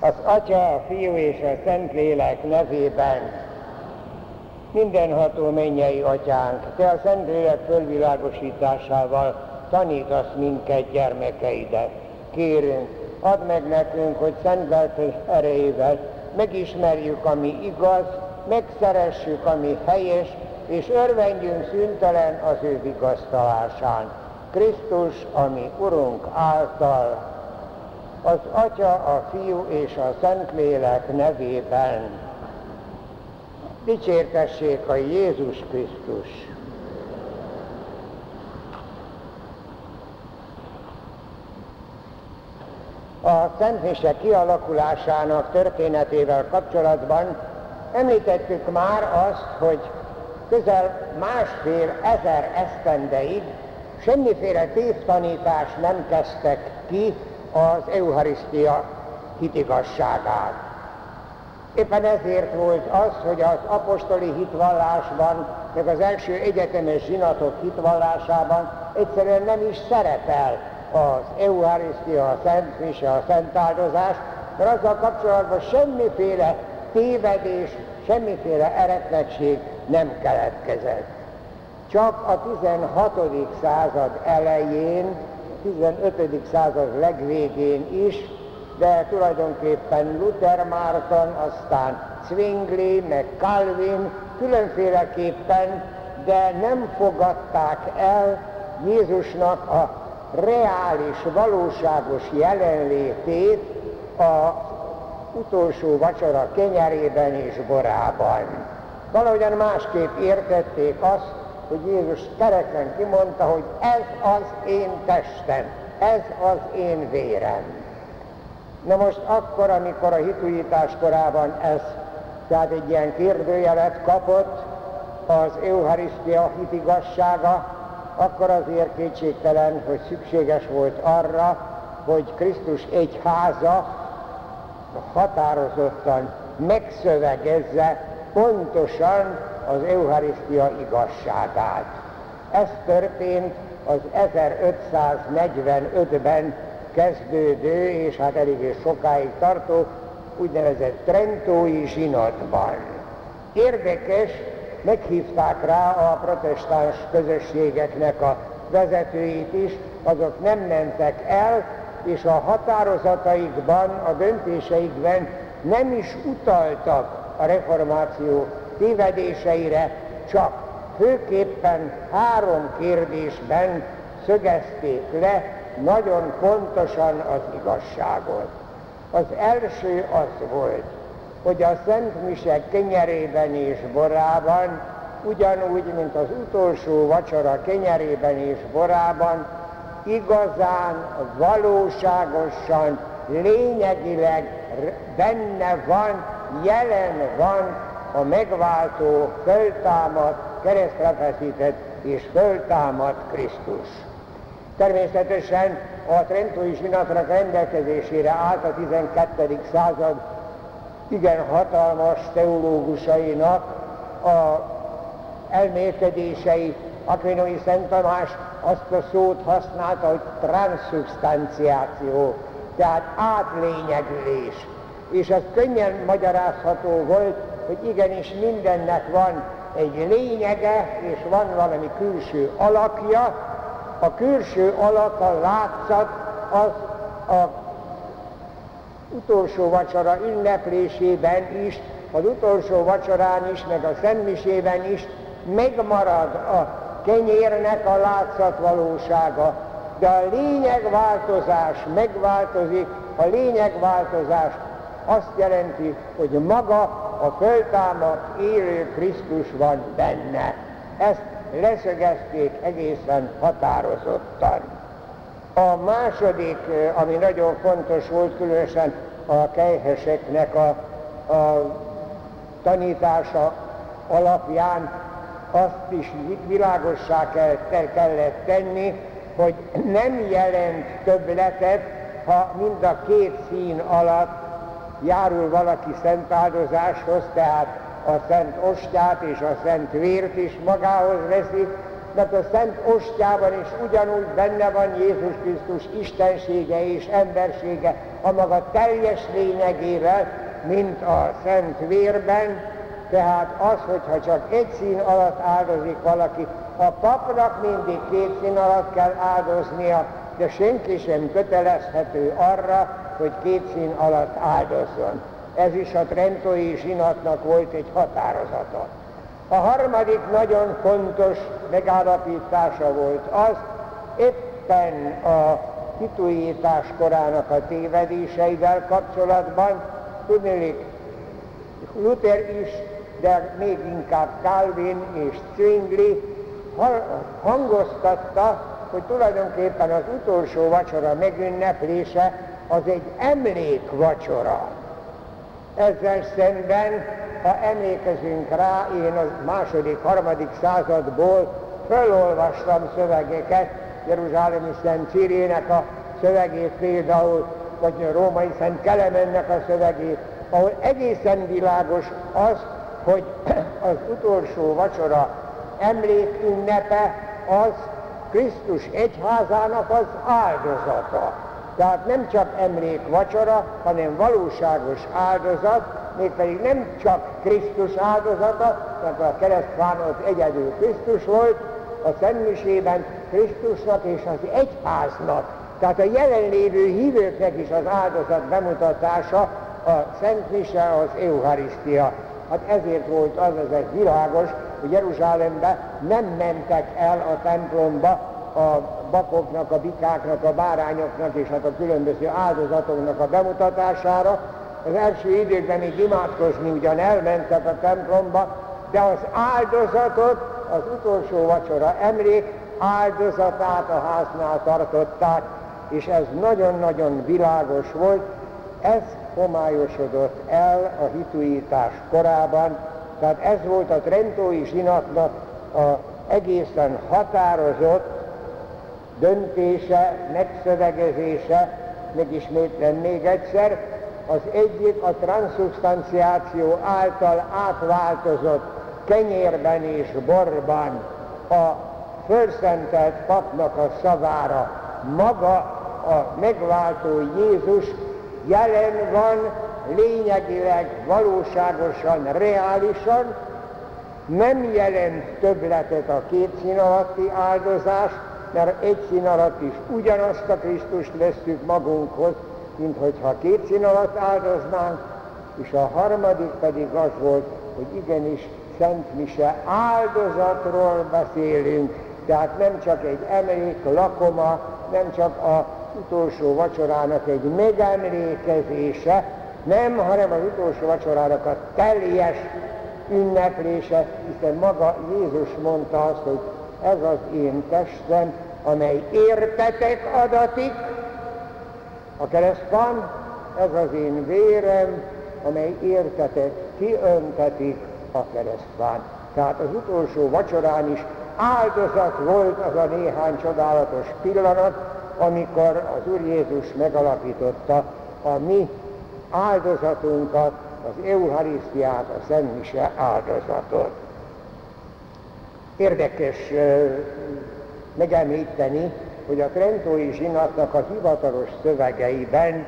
Az Atya, a Fiú és a Szentlélek nevében mindenható mennyei atyánk, te a Szentlélek fölvilágosításával tanítasz minket gyermekeidet. Kérünk, add meg nekünk, hogy szent erejével megismerjük, ami igaz, megszeressük, ami helyes, és örvendjünk szüntelen az ő vigasztalásán. Krisztus, ami Urunk által, az Atya, a Fiú és a Szentlélek nevében. Dicsértessék a Jézus Krisztus! A Szentmise kialakulásának történetével kapcsolatban említettük már azt, hogy közel másfél ezer esztendeig semmiféle tévtanítás nem kezdtek ki az Eucharisztia hitigasságát. Éppen ezért volt az, hogy az apostoli hitvallásban, meg az első egyetemes zsinatok hitvallásában egyszerűen nem is szerepel az Eucharisztia, a Szent Mise, a Szent Áldozás, mert azzal kapcsolatban semmiféle tévedés, semmiféle eretnekség nem keletkezett. Csak a 16. század elején, 15. század legvégén is, de tulajdonképpen Luther Márton, aztán Zwingli, meg Calvin különféleképpen, de nem fogadták el Jézusnak a reális, valóságos jelenlétét a utolsó vacsora kenyerében és borában. Valahogyan másképp értették azt, hogy Jézus kereken kimondta, hogy ez az én testem, ez az én vérem. Na most akkor, amikor a hitújítás korában ez tehát egy ilyen kérdőjelet kapott az Eucharisztia hitigassága, akkor azért kétségtelen, hogy szükséges volt arra, hogy Krisztus egyháza határozottan megszövegezze pontosan az Eucharisztia igazságát. Ez történt az 1545-ben kezdődő, és hát eléggé sokáig tartó úgynevezett Trentói zsinatban. Érdekes, meghívták rá a protestáns közösségeknek a vezetőit is, azok nem mentek el, és a határozataikban, a döntéseikben nem is utaltak a reformáció tévedéseire, csak főképpen három kérdésben szögezték le nagyon pontosan az igazságot. Az első az volt, hogy a Szent Mise kenyerében és borában, ugyanúgy, mint az utolsó vacsora kenyerében és borában, igazán, valóságosan, lényegileg benne van, jelen van a megváltó, föltámad, keresztre feszített és föltámad Krisztus. Természetesen a Trentói zsinatnak rendelkezésére állt a 12. század igen hatalmas teológusainak a elmélkedései, Aquinoi Szent Tamás azt a szót használta, hogy transzubstanciáció, tehát átlényegülés. És ez könnyen magyarázható volt, hogy igenis mindennek van egy lényege, és van valami külső alakja. A külső alak, a látszat, az a utolsó vacsora ünneplésében is, az utolsó vacsorán is, meg a szentmisében is megmarad a kenyérnek a látszatvalósága, de a lényegváltozás megváltozik, a lényegváltozás azt jelenti, hogy maga a föltámadt élő Krisztus van benne. Ezt leszögezték egészen határozottan. A második, ami nagyon fontos volt, különösen a kejheseknek a, a tanítása alapján, azt is világossá kell, kellett tenni, hogy nem jelent többletet, ha mind a két szín alatt járul valaki szent áldozáshoz, tehát a szent ostját és a szent vért is magához veszi, mert a Szent Ostjában is ugyanúgy benne van Jézus Krisztus istensége és embersége, a maga teljes lényegével, mint a szent vérben, tehát az, hogyha csak egy szín alatt áldozik valaki, a papnak mindig két szín alatt kell áldoznia, de senki sem kötelezhető arra, hogy két szín alatt áldozzon. Ez is a Trentói zsinatnak volt egy határozata. A harmadik nagyon fontos megállapítása volt az, éppen a tituítás korának a tévedéseivel kapcsolatban, tudnélik, Luther is, de még inkább Calvin és Zwingli hangoztatta, hogy tulajdonképpen az utolsó vacsora megünneplése az egy emlékvacsora. Ezzel szemben, ha emlékezünk rá, én a második, harmadik századból felolvastam szövegeket, Jeruzsálemi Szent Cirének a szövegét például, vagy a római Szent Kelemennek a szövegét, ahol egészen világos az, hogy az utolsó vacsora emlékünnepe az Krisztus egyházának az áldozata. Tehát nem csak emlék vacsora, hanem valóságos áldozat, mégpedig nem csak Krisztus áldozata, mert a keresztfán az egyedül Krisztus volt, a Szentmisében Krisztusnak és az egyháznak, tehát a jelenlévő hívőknek is az áldozat bemutatása a Szent Mise, az Eucharisztia. Hát ezért volt az, ez egy világos, hogy Jeruzsálembe nem mentek el a templomba a bakoknak, a bikáknak, a bárányoknak és hát a különböző áldozatoknak a bemutatására. Az első időkben még imádkozni ugyan elmentek a templomba, de az áldozatot, az utolsó vacsora emlék áldozatát a háznál tartották, és ez nagyon-nagyon világos volt, ez homályosodott el a hituítás korában, tehát ez volt a Trentói zsinatnak a egészen határozott döntése, megszövegezése, megismétlem még egyszer, az egyik a transzubstanciáció által átváltozott kenyérben és borban a fölszentelt papnak a szavára. Maga a megváltó Jézus jelen van lényegileg, valóságosan, reálisan, nem jelent többletet a két szín alatti áldozás, mert egy szín alatt is ugyanazt a Krisztust vesztük magunkhoz, mint hogyha két szín alatt áldoznánk, és a harmadik pedig az volt, hogy igenis Szent Mise áldozatról beszélünk, tehát nem csak egy emlék, lakoma, nem csak a utolsó vacsorának egy megemlékezése, nem, hanem az utolsó vacsorának a teljes ünneplése, hiszen maga Jézus mondta azt, hogy ez az én testem, amely értetek adatik, a keresztban, ez az én vérem, amely értetek kiöntetik a keresztben. Tehát az utolsó vacsorán is áldozat volt az a néhány csodálatos pillanat, amikor az Úr Jézus megalapította a mi áldozatunkat, az Eucharisztiát, a Szent áldozatot. Érdekes megemlíteni, hogy a Trentói zsinatnak a hivatalos szövegeiben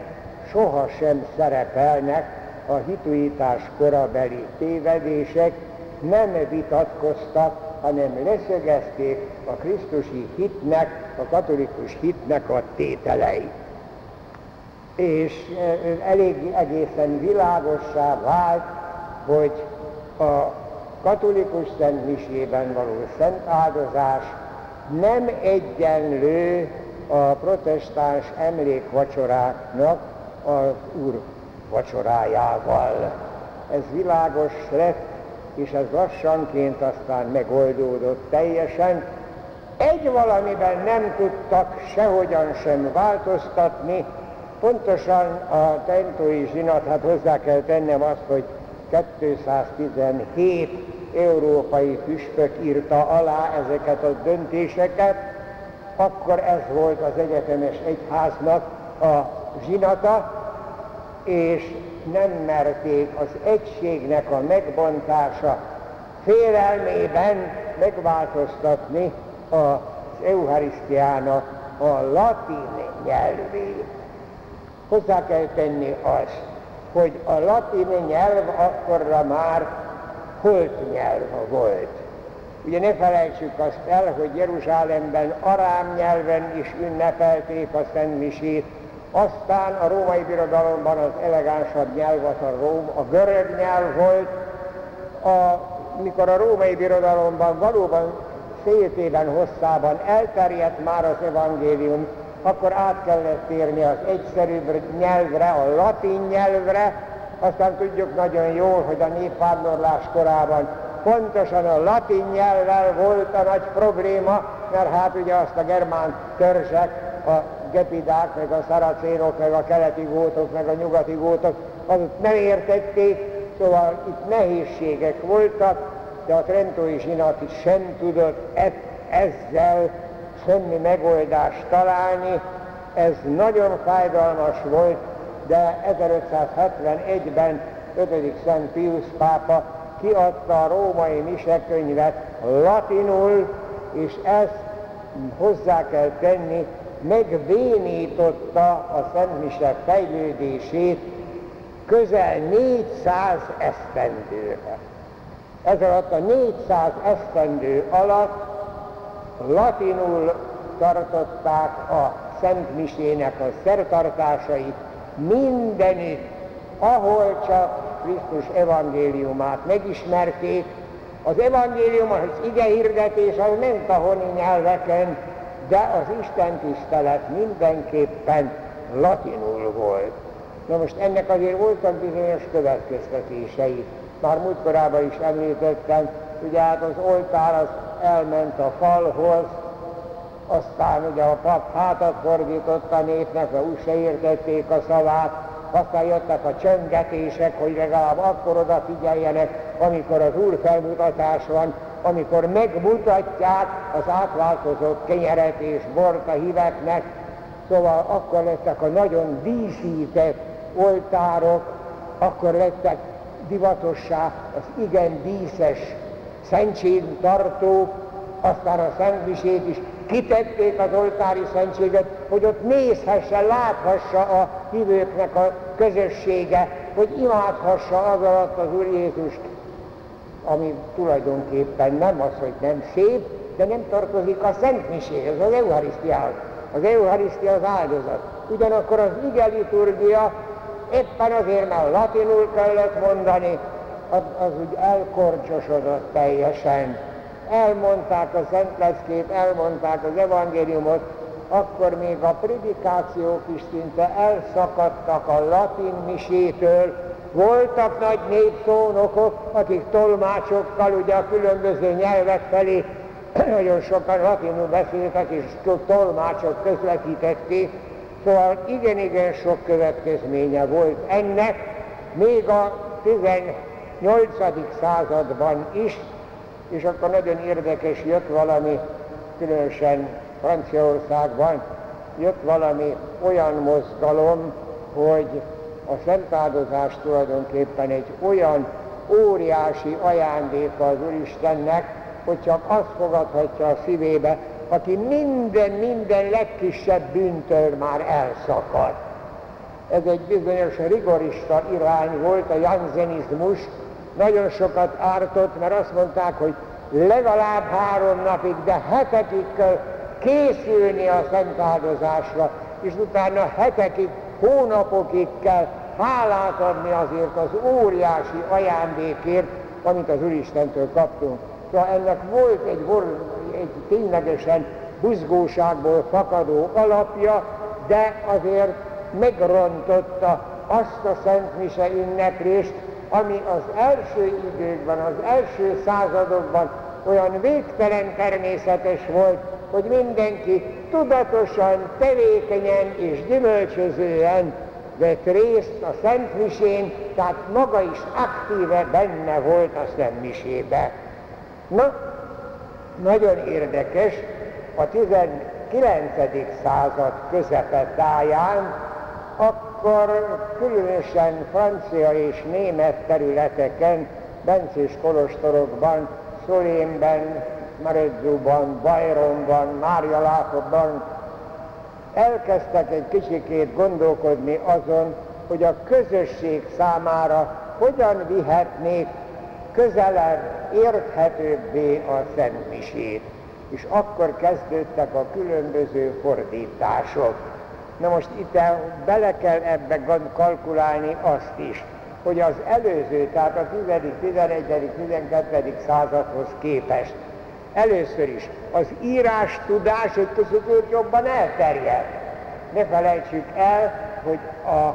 sohasem szerepelnek a hituítás korabeli tévedések, nem vitatkoztak hanem leszögezték a krisztusi hitnek, a katolikus hitnek a tételei. És elég egészen világossá vált, hogy a katolikus szent való szent áldozás nem egyenlő a protestáns emlékvacsoráknak az úr vacsorájával. Ez világos lett és ez lassanként aztán megoldódott teljesen. Egy valamiben nem tudtak sehogyan sem változtatni, pontosan a tentói zsinat, hát hozzá kell tennem azt, hogy 217 európai püspök írta alá ezeket a döntéseket, akkor ez volt az egyetemes egyháznak a zsinata, és nem merték az egységnek a megbontása félelmében megváltoztatni az Eucharisztiának a latin nyelvét. hozzá kell tenni azt, hogy a latin nyelv akkorra már holt nyelv volt. Ugye ne felejtsük azt el, hogy Jeruzsálemben arám nyelven is ünnepelték a Szent Misét, aztán a római birodalomban az elegánsabb nyelv az a, róm, a görög nyelv volt, a, mikor a római birodalomban valóban széltében, hosszában elterjedt már az evangélium, akkor át kellett térni az egyszerűbb nyelvre, a latin nyelvre, aztán tudjuk nagyon jól, hogy a népvándorlás korában pontosan a latin nyelvvel volt a nagy probléma, mert hát ugye azt a germán törzsek, a gepidák, meg a szaracénok, meg a keleti gótok, meg a nyugati gótok, azok nem értették, szóval itt nehézségek voltak, de a Trentói zsinat is sem tudott e- ezzel semmi megoldást találni. Ez nagyon fájdalmas volt, de 1571-ben 5. Szent Pius pápa kiadta a római misekönyvet latinul, és ezt hozzá kell tenni, megvénította a Szent Mise fejlődését közel 400 esztendőre. Ez alatt a 400 esztendő alatt latinul tartották a Szent Misének a szertartásait mindenütt, ahol csak Krisztus evangéliumát megismerték. Az evangélium, az ige hirdetés, az ment a honi nyelveken, de az Isten tisztelet mindenképpen latinul volt. Na most ennek azért voltak bizonyos következtetései. Már múltkorában is említettem, ugye hát az oltár az elment a falhoz, aztán ugye a pap hátat fordított a népnek, mert úgy se értették a szavát, aztán jöttek a csöngetések, hogy legalább akkor odafigyeljenek, amikor az Úr felmutatás van, amikor megmutatják az átváltozott kenyeret és bort a híveknek, szóval akkor lettek a nagyon díszített oltárok, akkor lettek divatossá az igen díszes szentségtartók, aztán a szentmisét is kitették az oltári szentséget, hogy ott nézhesse, láthassa a hívőknek a közössége, hogy imádhassa az alatt az Úr Jézust, ami tulajdonképpen nem az, hogy nem szép, de nem tartozik a Szent Miséhez, az Eucharisztiához. Az Eucharisztia az áldozat. Ugyanakkor az ige liturgia éppen azért, mert latinul kellett mondani, az, az úgy elkorcsosodott teljesen. Elmondták a Szent Leckét, elmondták az evangéliumot, akkor még a predikációk is szinte elszakadtak a latin misétől. Voltak nagy népszónokok, akik tolmácsokkal ugye a különböző nyelvek felé nagyon sokan latinul beszéltek, és tolmácsok közvetítették. Szóval igen-igen sok következménye volt ennek, még a 18. században is, és akkor nagyon érdekes, jött valami, különösen Franciaországban, jött valami olyan mozgalom, hogy a szentáldozás tulajdonképpen egy olyan óriási ajándéka az Úristennek, hogy csak azt fogadhatja a szívébe, aki minden, minden legkisebb bűntől már elszakad. Ez egy bizonyos rigorista irány volt, a janzenizmus, nagyon sokat ártott, mert azt mondták, hogy legalább három napig, de hetekig kell készülni a szent áldozásra, és utána hetekig, hónapokig kell hálát adni azért az óriási ajándékért, amit az Úristentől kaptunk. Szóval ennek volt egy, egy ténylegesen buzgóságból fakadó alapja, de azért megrontotta azt a Szent Mise ünneplést, ami az első időkben, az első századokban olyan végtelen természetes volt, hogy mindenki tudatosan, tevékenyen és gyümölcsözően vett részt a Szent Misén, tehát maga is aktíve benne volt a Szent Misébe. Na, nagyon érdekes, a 19. század közepetáján akkor különösen francia és német területeken, bencés kolostorokban, Szolénben, Maredzóban, Bajronban, Lákobban elkezdtek egy kicsikét gondolkodni azon, hogy a közösség számára hogyan vihetnék közelebb, érthetőbbé a Szent Misét. És akkor kezdődtek a különböző fordítások. Na most itt bele kell ebbe kalkulálni azt is, hogy az előző, tehát a 10., 11., 12. századhoz képest először is az írás tudás egy kicsit jobban elterjedt. Ne felejtsük el, hogy a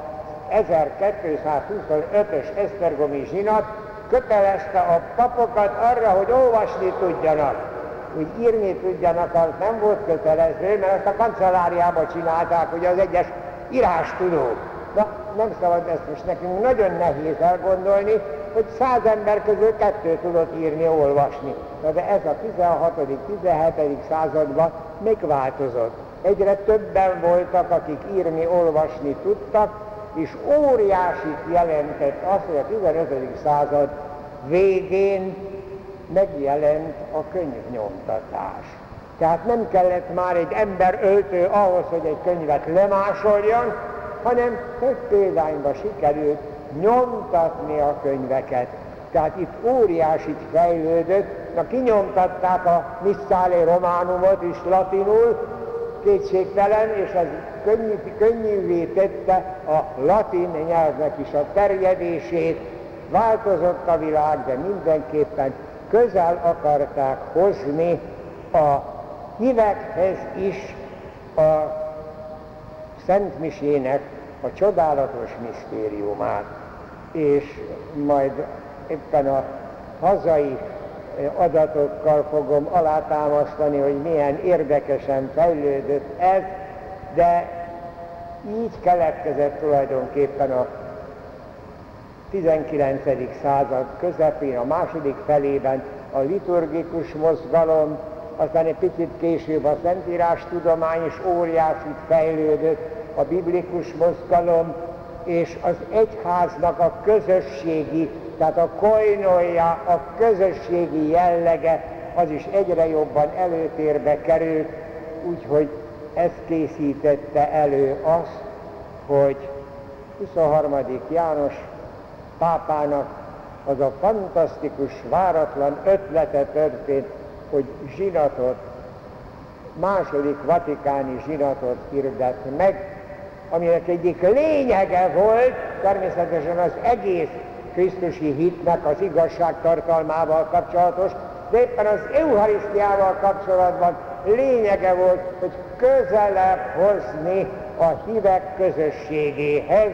1225-ös Esztergomi zsinat kötelezte a papokat arra, hogy olvasni tudjanak. Úgy írni tudjanak, az nem volt kötelező, mert ezt a kancelláriába csinálták, hogy az egyes írástudók. Na, nem szabad ezt most nekünk nagyon nehéz elgondolni, hogy száz ember közül kettő tudott írni, olvasni. Na de ez a 16. 17. században megváltozott. Egyre többen voltak, akik írni, olvasni tudtak, és óriásit jelentett az, hogy a 15. század végén megjelent a könyvnyomtatás. Tehát nem kellett már egy ember öltő ahhoz, hogy egy könyvet lemásoljon, hanem több példányban sikerült nyomtatni a könyveket. Tehát itt óriásit fejlődött, na kinyomtatták a Missale Románumot is latinul, kétségtelen, és ez könnyű, könnyűvé tette a latin nyelvnek is a terjedését, változott a világ, de mindenképpen közel akarták hozni a hívekhez is a Szentmisének a csodálatos misztériumát, és majd éppen a hazai adatokkal fogom alátámasztani, hogy milyen érdekesen fejlődött ez, de így keletkezett tulajdonképpen a 19. század közepén, a második felében a liturgikus mozgalom, aztán egy picit később a Szentírás tudomány is óriásit fejlődött, a biblikus mozgalom, és az egyháznak a közösségi, tehát a koinolja, a közösségi jellege, az is egyre jobban előtérbe került, úgyhogy ez készítette elő azt, hogy 23. János pápának az a fantasztikus, váratlan ötlete történt, hogy zsinatot, második vatikáni zsinatot hirdet meg, aminek egyik lényege volt természetesen az egész Krisztusi hitnek az igazság tartalmával kapcsolatos, de éppen az Eucharisztiával kapcsolatban lényege volt, hogy közelebb hozni a hívek közösségéhez,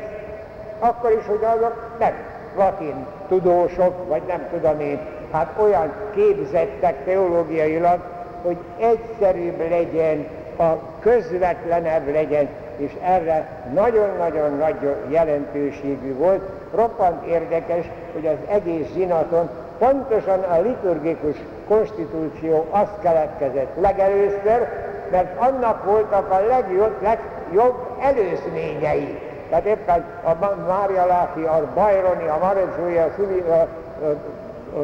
akkor is, hogy azok nem latin tudósok, vagy nem tudom én, hát olyan képzettek teológiailag, hogy egyszerűbb legyen, a közvetlenebb legyen, és erre nagyon-nagyon nagy jelentőségű volt. Roppant érdekes, hogy az egész zsinaton pontosan a liturgikus konstitúció azt keletkezett legelőször, mert annak voltak a legjobb, legjobb előzményei. Tehát éppen a Mária Láki, a Bajroni, a Maredzsói, a, Szüli, a, a,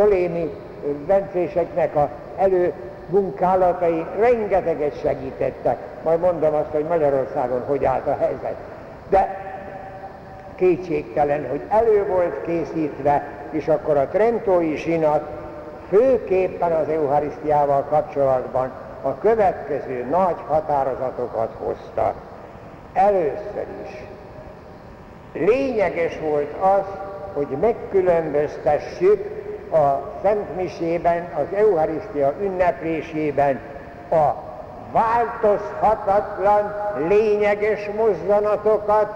a a elő munkálatai rengeteget segítettek. Majd mondom azt, hogy Magyarországon hogy állt a helyzet. De kétségtelen, hogy elő volt készítve, és akkor a Trentói zsinat főképpen az Eucharisztiával kapcsolatban a következő nagy határozatokat hozta. Először is lényeges volt az, hogy megkülönböztessük a Szent Misében, az Eucharisztia ünneplésében a változhatatlan, lényeges mozzanatokat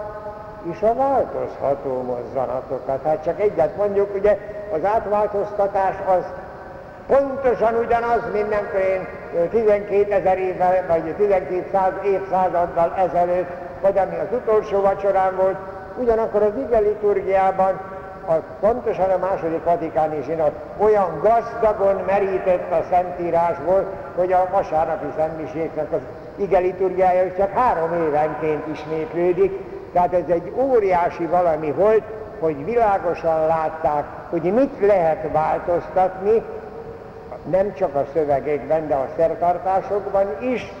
és a változható mozzanatokat. Hát csak egyet mondjuk, ugye az átváltoztatás az pontosan ugyanaz, nem én 12 ezer évvel, vagy 12 száz évszázaddal ezelőtt, vagy ami az utolsó vacsorán volt, ugyanakkor az ige liturgiában a, pontosan a második vatikáni zsinat olyan gazdagon merített a Szentírásból, hogy a vasárnapi szentmiséknek az ige liturgiája is csak három évenként ismétlődik, tehát ez egy óriási valami volt, hogy világosan látták, hogy mit lehet változtatni, nem csak a szövegekben, de a szertartásokban is,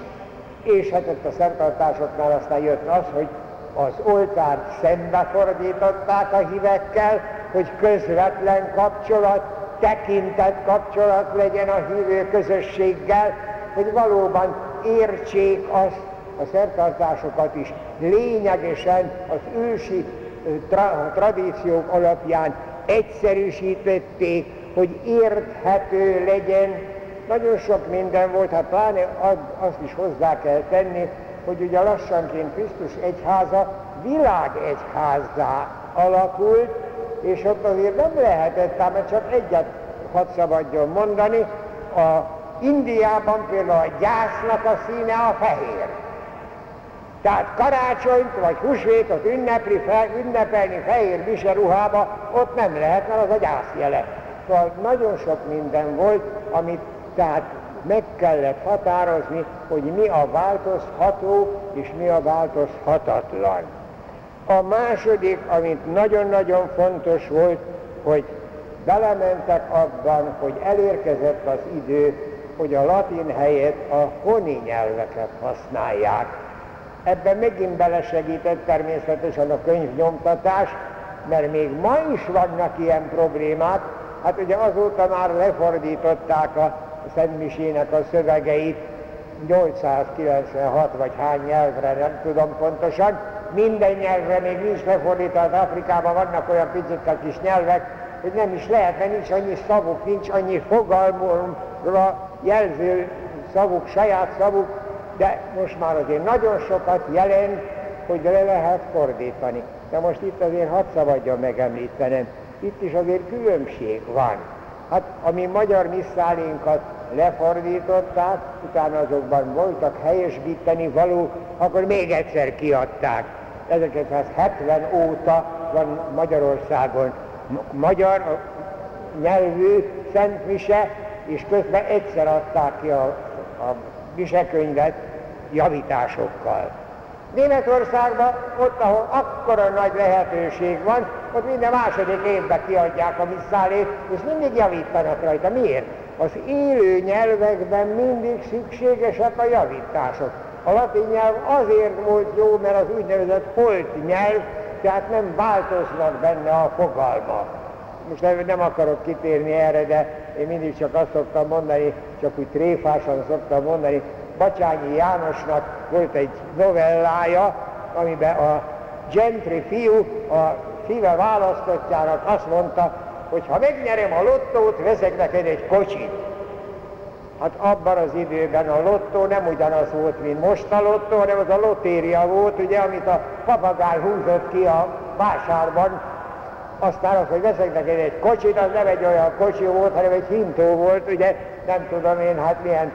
és ott a szertartásoknál aztán jött az, hogy az oltárt szembefordították a hívekkel, hogy közvetlen kapcsolat, tekintett kapcsolat legyen a hívő közösséggel, hogy valóban értsék azt, a szertartásokat is lényegesen az ősi tra- tradíciók alapján egyszerűsítették, hogy érthető legyen. Nagyon sok minden volt, hát pláne azt is hozzá kell tenni, hogy ugye lassanként Krisztus egyháza világegyházzá alakult, és ott azért nem lehetett, mert csak egyet hadd szabadjon mondani, a Indiában például a gyásznak a színe a fehér. Tehát karácsonyt vagy húsvétot ünnepli, fel, ünnepelni fehér bise ruhába, ott nem lehet, mert az a gyászjele. Szóval nagyon sok minden volt, amit tehát meg kellett határozni, hogy mi a változható és mi a változhatatlan. A második, amit nagyon-nagyon fontos volt, hogy belementek abban, hogy elérkezett az idő, hogy a latin helyett a honi nyelveket használják. Ebben megint belesegített természetesen a könyvnyomtatás, mert még ma is vannak ilyen problémák. Hát ugye azóta már lefordították a Szentmisének a szövegeit 896 vagy hány nyelvre, nem tudom pontosan. Minden nyelvre még nincs lefordítva, az Afrikában vannak olyan picit kis nyelvek, hogy nem is lehet, mert nincs annyi szavuk, nincs annyi fogalmra jelző szavuk, saját szavuk, de most már azért nagyon sokat jelent, hogy le lehet fordítani. De most itt azért hadd szabadjon megemlítenem, itt is azért különbség van. Hát ami magyar misszálinkat lefordították, utána azokban voltak helyesbíteni való, akkor még egyszer kiadták. 1970 óta van Magyarországon magyar nyelvű szentmise, és közben egyszer adták ki a, a visekönyvet javításokkal. Németországban, ott, ahol akkora nagy lehetőség van, ott minden második évben kiadják a misszálét, és mindig javítanak rajta. Miért? Az élő nyelvekben mindig szükségesek a javítások. A latin nyelv azért volt jó, mert az úgynevezett holt nyelv, tehát nem változnak benne a fogalmak. Most nem akarok kitérni erre, de én mindig csak azt szoktam mondani, csak úgy tréfásan szoktam mondani, Bacsányi Jánosnak volt egy novellája, amiben a gentry fiú a szíve választottjának azt mondta, hogy ha megnyerem a lottót, veszek neked egy kocsit. Hát abban az időben a lottó nem ugyanaz volt, mint most a lottó, hanem az a lotéria volt, ugye, amit a papagáj húzott ki a vásárban, aztán az, hogy veszek neked egy kocsit, az nem egy olyan kocsi volt, hanem egy hintó volt, ugye, nem tudom én, hát milyen